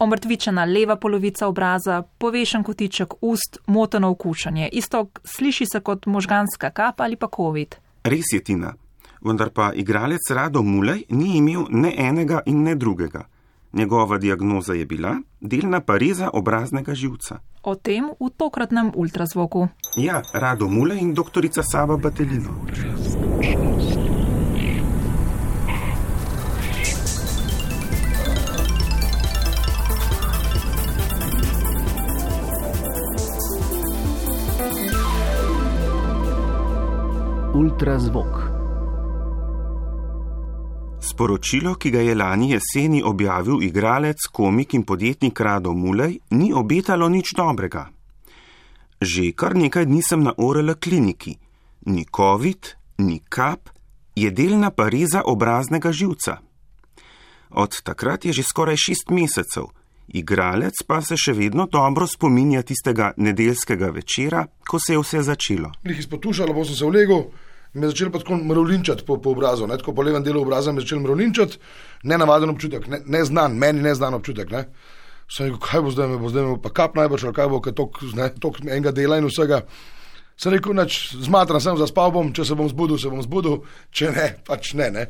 omrtvičena leva polovica obraza, povešen kotiček ust, moteno okušanje. Isto sliši se kot možganska kap ali pa COVID. Res je, Tina. Vendar pa igralec Rado Mulej ni imel ne enega in ne drugega. Njegova diagnoza je bila delna pareza obraznega živca. O tem v tokratnem ultrazvoku. Ja, Rado Mulej in doktorica Sava Batelino. Ultrazvok. Sporočilo, ki ga je lani jeseni objavil igralec, komik in podjetnik Rado Mulej, ni obetalo nič dobrega. Že kar nekaj dni sem na ORL kliniki. Ni COVID, ni kap, je delna pareza obraznega živca. Od takrat je že skoraj šest mesecev, igralec pa se še vedno dobro spominja tistega nedeljskega večera, ko se je vse začelo. Lih izpotušalo, bo sem se vlegel, me začel pa tako mravlinčati po, po obrazu, ne? tako po levem delu obraza me začel mravlinčati, nenavaden občutek, ne, neznan, meni neznan občutek. Ne? Sem rekel, kaj bo zdaj, me bo zdaj pa kap najbrž, kaj bo, ker tok enega dela in vsega. Sem rekel, nač, zmatran sem, zaspal bom, če se bom zbudil, se bom zbudil, če ne, pač ne. ne?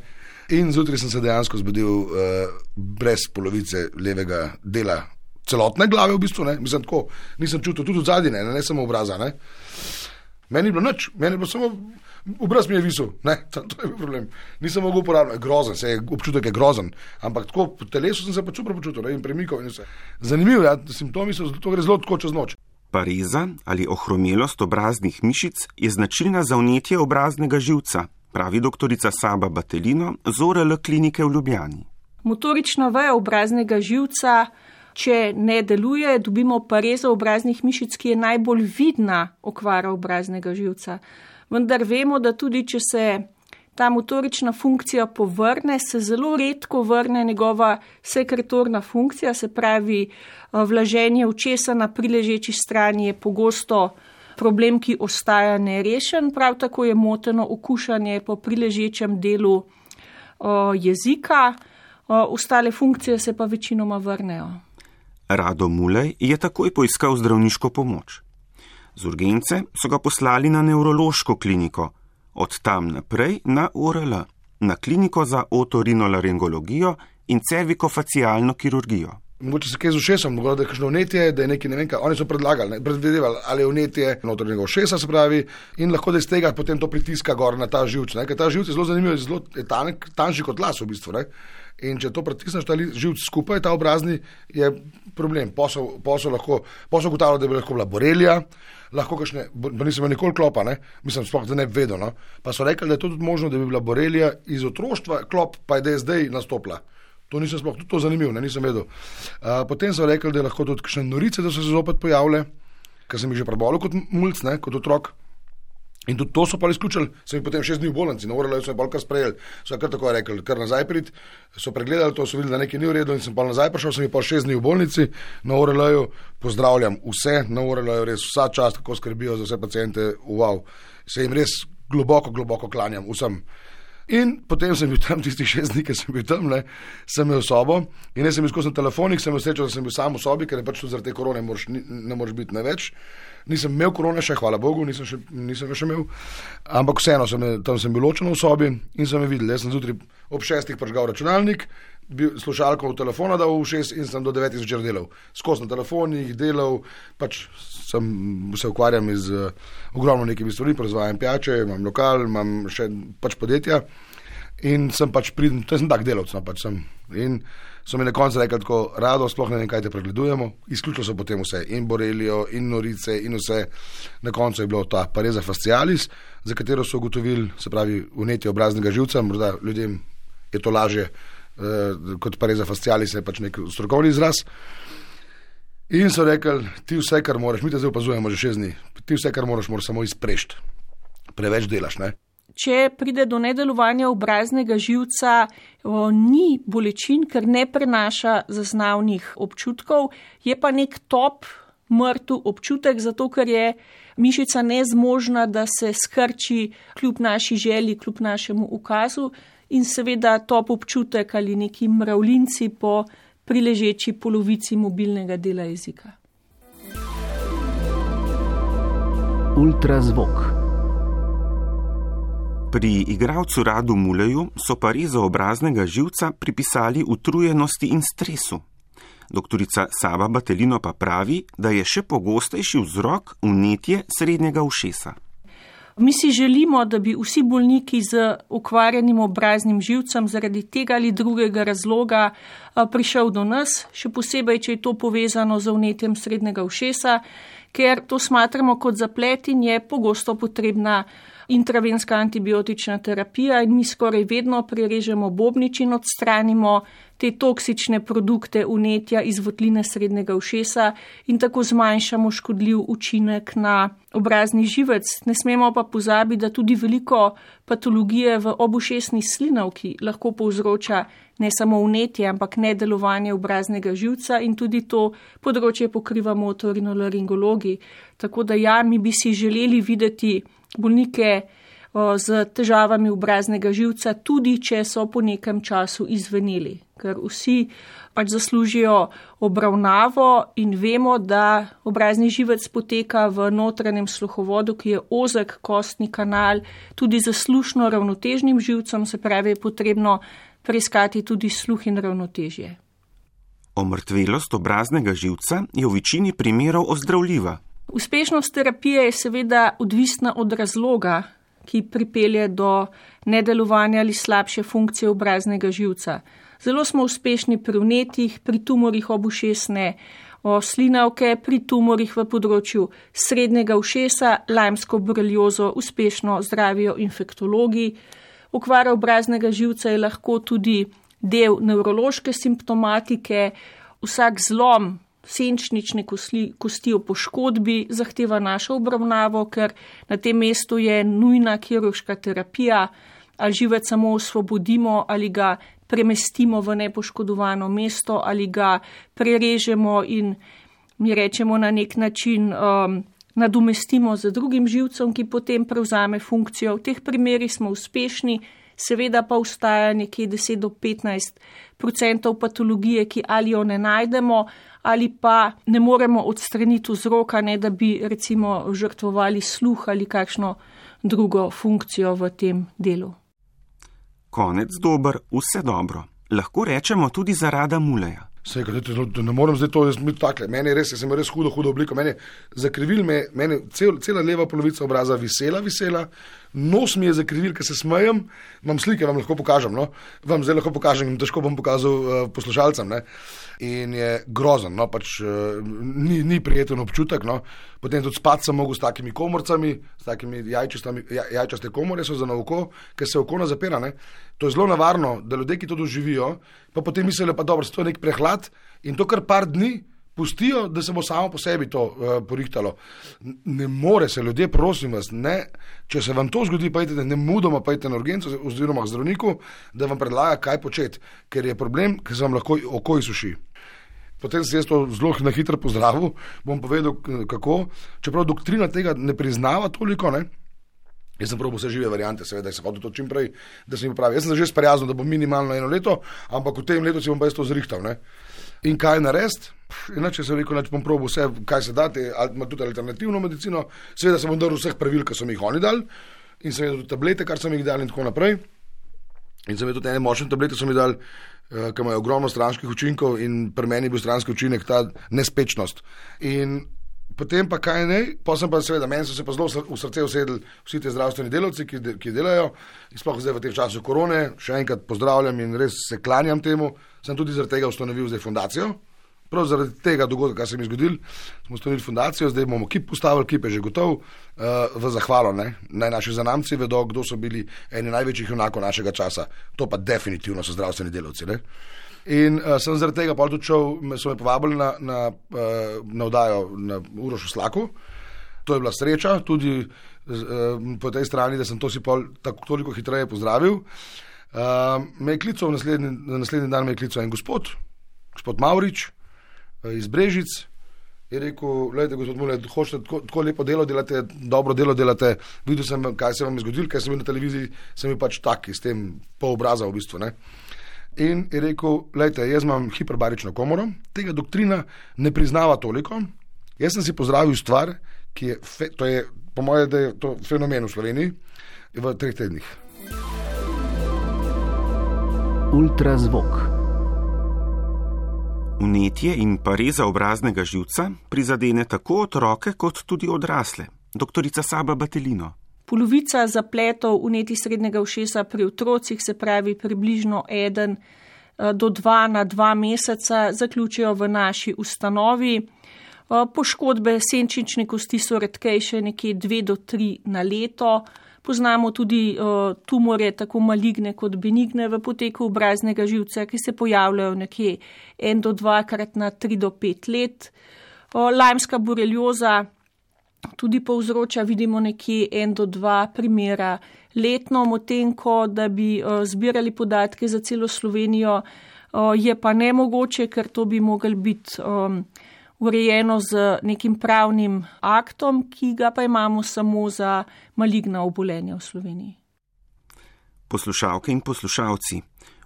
In zjutraj sem se dejansko zbudil uh, brez polovice levega dela, celotne glave, v bistvu, ne? mislim, tako, nisem čutil tudi zadnje, ne, ne samo obraza. Ne? Meni je bilo noč, meni je bilo samo. Obraz mi je visel, ne, to je bil problem. Nisem mogel uporabljati, grozen, se je občutek je grozen, ampak tako po telesu sem se pač super počutil in premikal in vse. Zanimivo ja, simptomi so, to gre zelo tako čez noč. Pariza ali ohromelost obraznih mišic je značilna za vnetje obraznega živca, pravi doktorica Saba Batelino z ORL klinike v Ljubljani. Motorična veja obraznega živca, če ne deluje, dobimo parezo obraznih mišic, ki je najbolj vidna okvara obraznega živca vendar vemo, da tudi če se ta motorična funkcija povrne, se zelo redko vrne njegova sekretorna funkcija, se pravi vlaženje očesa na priležeči strani je pogosto problem, ki ostaja nerešen, prav tako je moteno okušanje po priležečem delu jezika, ostale funkcije se pa večinoma vrnejo. Rado Mulej je takoj poiskal zdravniško pomoč. Z urgence so ga poslali na nevrološko kliniko, od tam naprej na URL, na kliniko za otorinolaringologijo in cervikofacialno kirurgijo. Mogoče se kaj z ušesom, mogoče da je kakšno vnetje, da je nekaj ne vem kaj. Oni so predlagali, predvidevali, ali je vnetje notranjega ušesa, se pravi, in lahko da iz tega potem to pritiska gor na ta živč. Ne? Ker ta živč je zelo zanimiv, je zelo tanek, tanjši kot las v bistvu. Ne? In če to pritisneš, ta živč skupaj, ta obrazni, je problem. Posel, posel lahko, posel ugotavlja, da bi lahko bila borelija, lahko kakšne, nisem nikoli klopa, ne? mislim, sploh da ne vedel. No? Pa so rekli, da je to tudi možno, da bi bila borelija iz otroštva, klop pa je zdaj nastopila. To nisem sploh, tudi to zanimivo, ne, nisem vedel. Uh, potem so rekli, da je lahko tudi kakšne norice, da so se zopet pojavile, ker sem jih že prebolel kot mulj, kot otrok. In tudi to so pa izključili, sem jih potem šest dni v bolnici, na urele so jih bolj kar sprejeli. So kar tako rekli, kar nazaj prid, so pregledali to, so videli, da nekaj ni v redu in sem pa nazaj prišel, sem jih pa šest dni v bolnici, na urele pozdravljam vse, na urele res vsa čast, kako skrbijo za vse pacijente, wow, se jim res globoko, globoko klanjam vsem. In potem sem bil tam, tistih šest dni, ki sem bil tam, ne, sem imel sobo. In jaz sem izkusil telefonik, sem srečal, da sem bil sam v sobi, ker je pač tudi zaradi te korone moraš, ne moreš biti ne več. Nisem imel korone še, hvala Bogu, nisem še, nisem še imel, ampak vseeno sem, tam sem bil ločen v sobi in sem videl, jaz sem zjutraj ob šestih prežgal računalnik, bil slušalko v telefonu, da v šest in sem do devetih zvečer delal. Skozi na telefonih delal, pač sem se ukvarjal z uh, ogromno nekimi stvarmi, proizvajam pijače, imam lokal, imam še pač podjetja. In sem pač pridem, to sem tak delovec. No, pač sem. In so mi na koncu rekli, tako rado, sploh ne vem, kaj te pregledujemo. Izključno so potem vse, in borelijo, in norice, in vse. Na koncu je bilo ta pareza fascialis, za katero so ugotovili, se pravi, vnetje obraznega živca, morda ljudem je to lažje kot pareza fascialis, je pač nek strokovni izraz. In so rekli, ti vse, kar moraš, mi te zdaj opazujemo že šest dni, ti vse, kar moraš, moraš samo izprešti. Preveč delaš, ne? Če pride do nedelovanja obraznega živca, ni bolečin, ker ne prenaša zaznavnih občutkov, je pa nek top, mrtev občutek, zato ker je mišica nezmožna, da se skrči kljub naši želji, kljub našemu ukazu in seveda top občutek ali neki mravljinci po priležeči polovici mobilnega dela jezika. Ultrazvok. Pri igralcu Radu Muleju so pa rezo obraznega živca pripisali utrujenosti in stresu. Doktorica Saba Batelino pa pravi, da je še pogostejši vzrok vnetje srednjega ušesa. Mi si želimo, da bi vsi bolniki z ukvarjenim obraznim živcem zaradi tega ali drugega razloga prišel do nas, še posebej, če je to povezano z vnetjem srednjega ušesa, ker to smatramo kot zaplet in je pogosto potrebna intravenska antibiotična terapija in mi skoraj vedno prerežemo bobnič in odstranimo te toksične produkte unetja iz votline srednjega ušesa in tako zmanjšamo škodljiv učinek na obrazni živec. Ne smemo pa pozabiti, da tudi veliko patologije v obušesni slinavki lahko povzroča ne samo unetje, ampak nedelovanje obraznega živca in tudi to področje pokriva motorinolaringologi. Tako da ja, mi bi si želeli videti bolnike z težavami obraznega živca, tudi če so po nekem času izveneli, ker vsi pač zaslužijo obravnavo in vemo, da obrazni živec poteka v notranjem sluhovodu, ki je ozek kostni kanal, tudi za slušno ravnotežnim živcem, se pravi, je potrebno preiskati tudi sluh in ravnotežje. Omrtvelost obraznega živca je v večini primerov ozdravljiva. Uspešnost terapije je seveda odvisna od razloga, ki pripelje do nedelovanja ali slabše funkcije obraznega živca. Zelo smo uspešni pri vnetjih, pri tumorjih obušesne slinavke, pri tumorjih v področju srednjega ušesa, lajmsko boreliozo uspešno zdravijo infektologi. Okvara obraznega živca je lahko tudi del nevrološke simptomatike, vsak zlom senčnične kosti, kosti o poškodbi zahteva našo obravnavo, ker na tem mestu je nujna kirurška terapija, ali živec samo osvobodimo ali ga premestimo v nepoškodovano mesto ali ga prerežemo in mi rečemo na nek način um, nadomestimo z drugim živcem, ki potem prevzame funkcijo. V teh primerih smo uspešni, seveda pa ustaja nekje 10 do 15 odstotkov patologije, ki ali jo ne najdemo, ali pa ne moremo odstraniti vzroka, ne da bi recimo žrtvovali sluh ali kakšno drugo funkcijo v tem delu. Konec dober, vse dobro. Lahko rečemo tudi za rada muleja. Sej, ne morem zdaj to razumeti tako. Meni je res, sem res hudo, hudo obliko. Meni je zakrivil, me, meni cel, cela leva polovica obraza visela, visela, nos mi je zakrivil, ker se smejem, imam slike, vam lahko pokažem. No? Vam zdaj lahko pokažem in težko bom pokazal uh, poslušalcem. Ne? in je grozen, no, pač, uh, ni, ni prijeten občutek. No. Potem tudi spati sem mogel s takimi komorcami, s takimi jajčaste komore, so za na oko, ker se oko zapira. Ne. To je zelo nevarno, da ljudje, ki to doživijo, pa potem mislijo, da je to nek prehlad in to kar par dni pustijo, da se bo samo po sebi to uh, porihtalo. Ne more se ljudje, prosim vas, ne, če se vam to zgodi, pa idete ne mudoma, pa idete na urgenco oziroma k zdravniku, da vam predlaga, kaj početi, ker je problem, ker se vam lahko oko izsuši. Potem se jaz to zelo na hitro pozdravil, bom povedal, kako. Čeprav doktrina tega ne priznava toliko, ne? jaz sem prav vse žive variante, seveda, da se hoče to čim prej, da se mi pravi. Jaz sem že sprijaznil, da bo minimalno eno leto, ampak v tem letu si bom pa jaz to zrihtal. Ne? In kaj narediti? Inače se rekel, da bom probil vse, kaj se da, ima tudi alternativno medicino, seveda se bom držal vseh pravil, ki so mi jih oni dali, in seveda tudi tablete, kar so mi jih dali in tako naprej. In seveda tudi ene močne tablete so mi dali. Eh, ki imajo ogromno stranskih učinkov, in pri meni je bil stranski učinek ta nespečnost. In potem pa kaj ne, pa sem pa seveda, meni so se pa zelo v srce usedli vsi ti zdravstveni delavci, ki, de, ki delajo, sploh zdaj v teh časih korone, še enkrat pozdravljam in res se klanjam temu, sem tudi zaradi tega ustanovil zdaj fundacijo. Prav zaradi tega dogodka, kar se mi je zgodil, smo storili fundacijo, zdaj bomo kip postavili, kip je že gotov, uh, v zahvalo. Ne? Naj naši zanamci vedo, kdo so bili eni največjih junakov našega časa. To pa definitivno so zdravstveni delavci. Ne? In uh, sem zaradi tega pa tudi šel, me so me povabili na, na, uh, na vdajo na Urošu Slaku. To je bila sreča, tudi uh, po tej strani, da sem to si pol tako toliko hitreje pozdravil. Uh, me je klical naslednji, naslednji dan, me je klical en gospod, gospod Maurič. Eh, iz Brežic. Je rekel, gledajte, gospod Mule, hočete tako, tako lepo delo delate, dobro delo delate. Videl sem, kaj se vam je zgodilo, ker sem bil na televiziji, sem bil pač tak, s tem pol obraza v bistvu. Ne? In je rekel: Lejte, jaz imam hiperbarično komoro, tega doktrina ne priznava toliko. Jaz sem si pozdravil stvar, ki je, fe, to je po mojem, da je to fenomen v Sloveniji v treh tednih. Ultrazvok. Vnetje in pareza obraznega živca prizadene tako otroke, kot tudi odrasle. Doktorica Saba Batelino. Polovica zapletov vneti srednjega ušesa pri otrocih, se pravi približno eden eh, do dva na dva meseca, zaključijo v naši ustanovi. Eh, poškodbe senčične kosti so redkejše, nekje dve do tri na leto. Poznamo tudi uh, tumore, tako maligne kot benigne v poteku obraznega živca, ki se pojavljajo nekje en do dvakrat na tri do pet let. Lajmska borelioza tudi povzroča, vidimo nekje en do dva primera letno, moten ko, da bi uh, zbirali podatke za celo Slovenijo, uh, je pa nemogoče, ker to bi mogel biti. Um, urejeno z nekim pravnim aktom, ki ga pa imamo samo za maligna obolenja v Sloveniji. Poslušalke in poslušalci,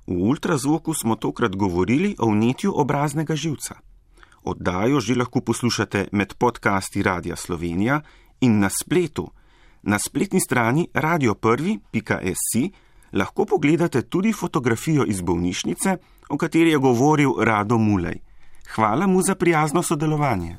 v ultrazvoku smo tokrat govorili o vnetju obraznega živca. Oddajo že lahko poslušate med podcasti Radia Slovenija in na spletu. Na spletni strani radio1.si lahko pogledate tudi fotografijo iz bolnišnice, o kateri je govoril Rado Mulej. Hvala mu za prijazno sodelovanje.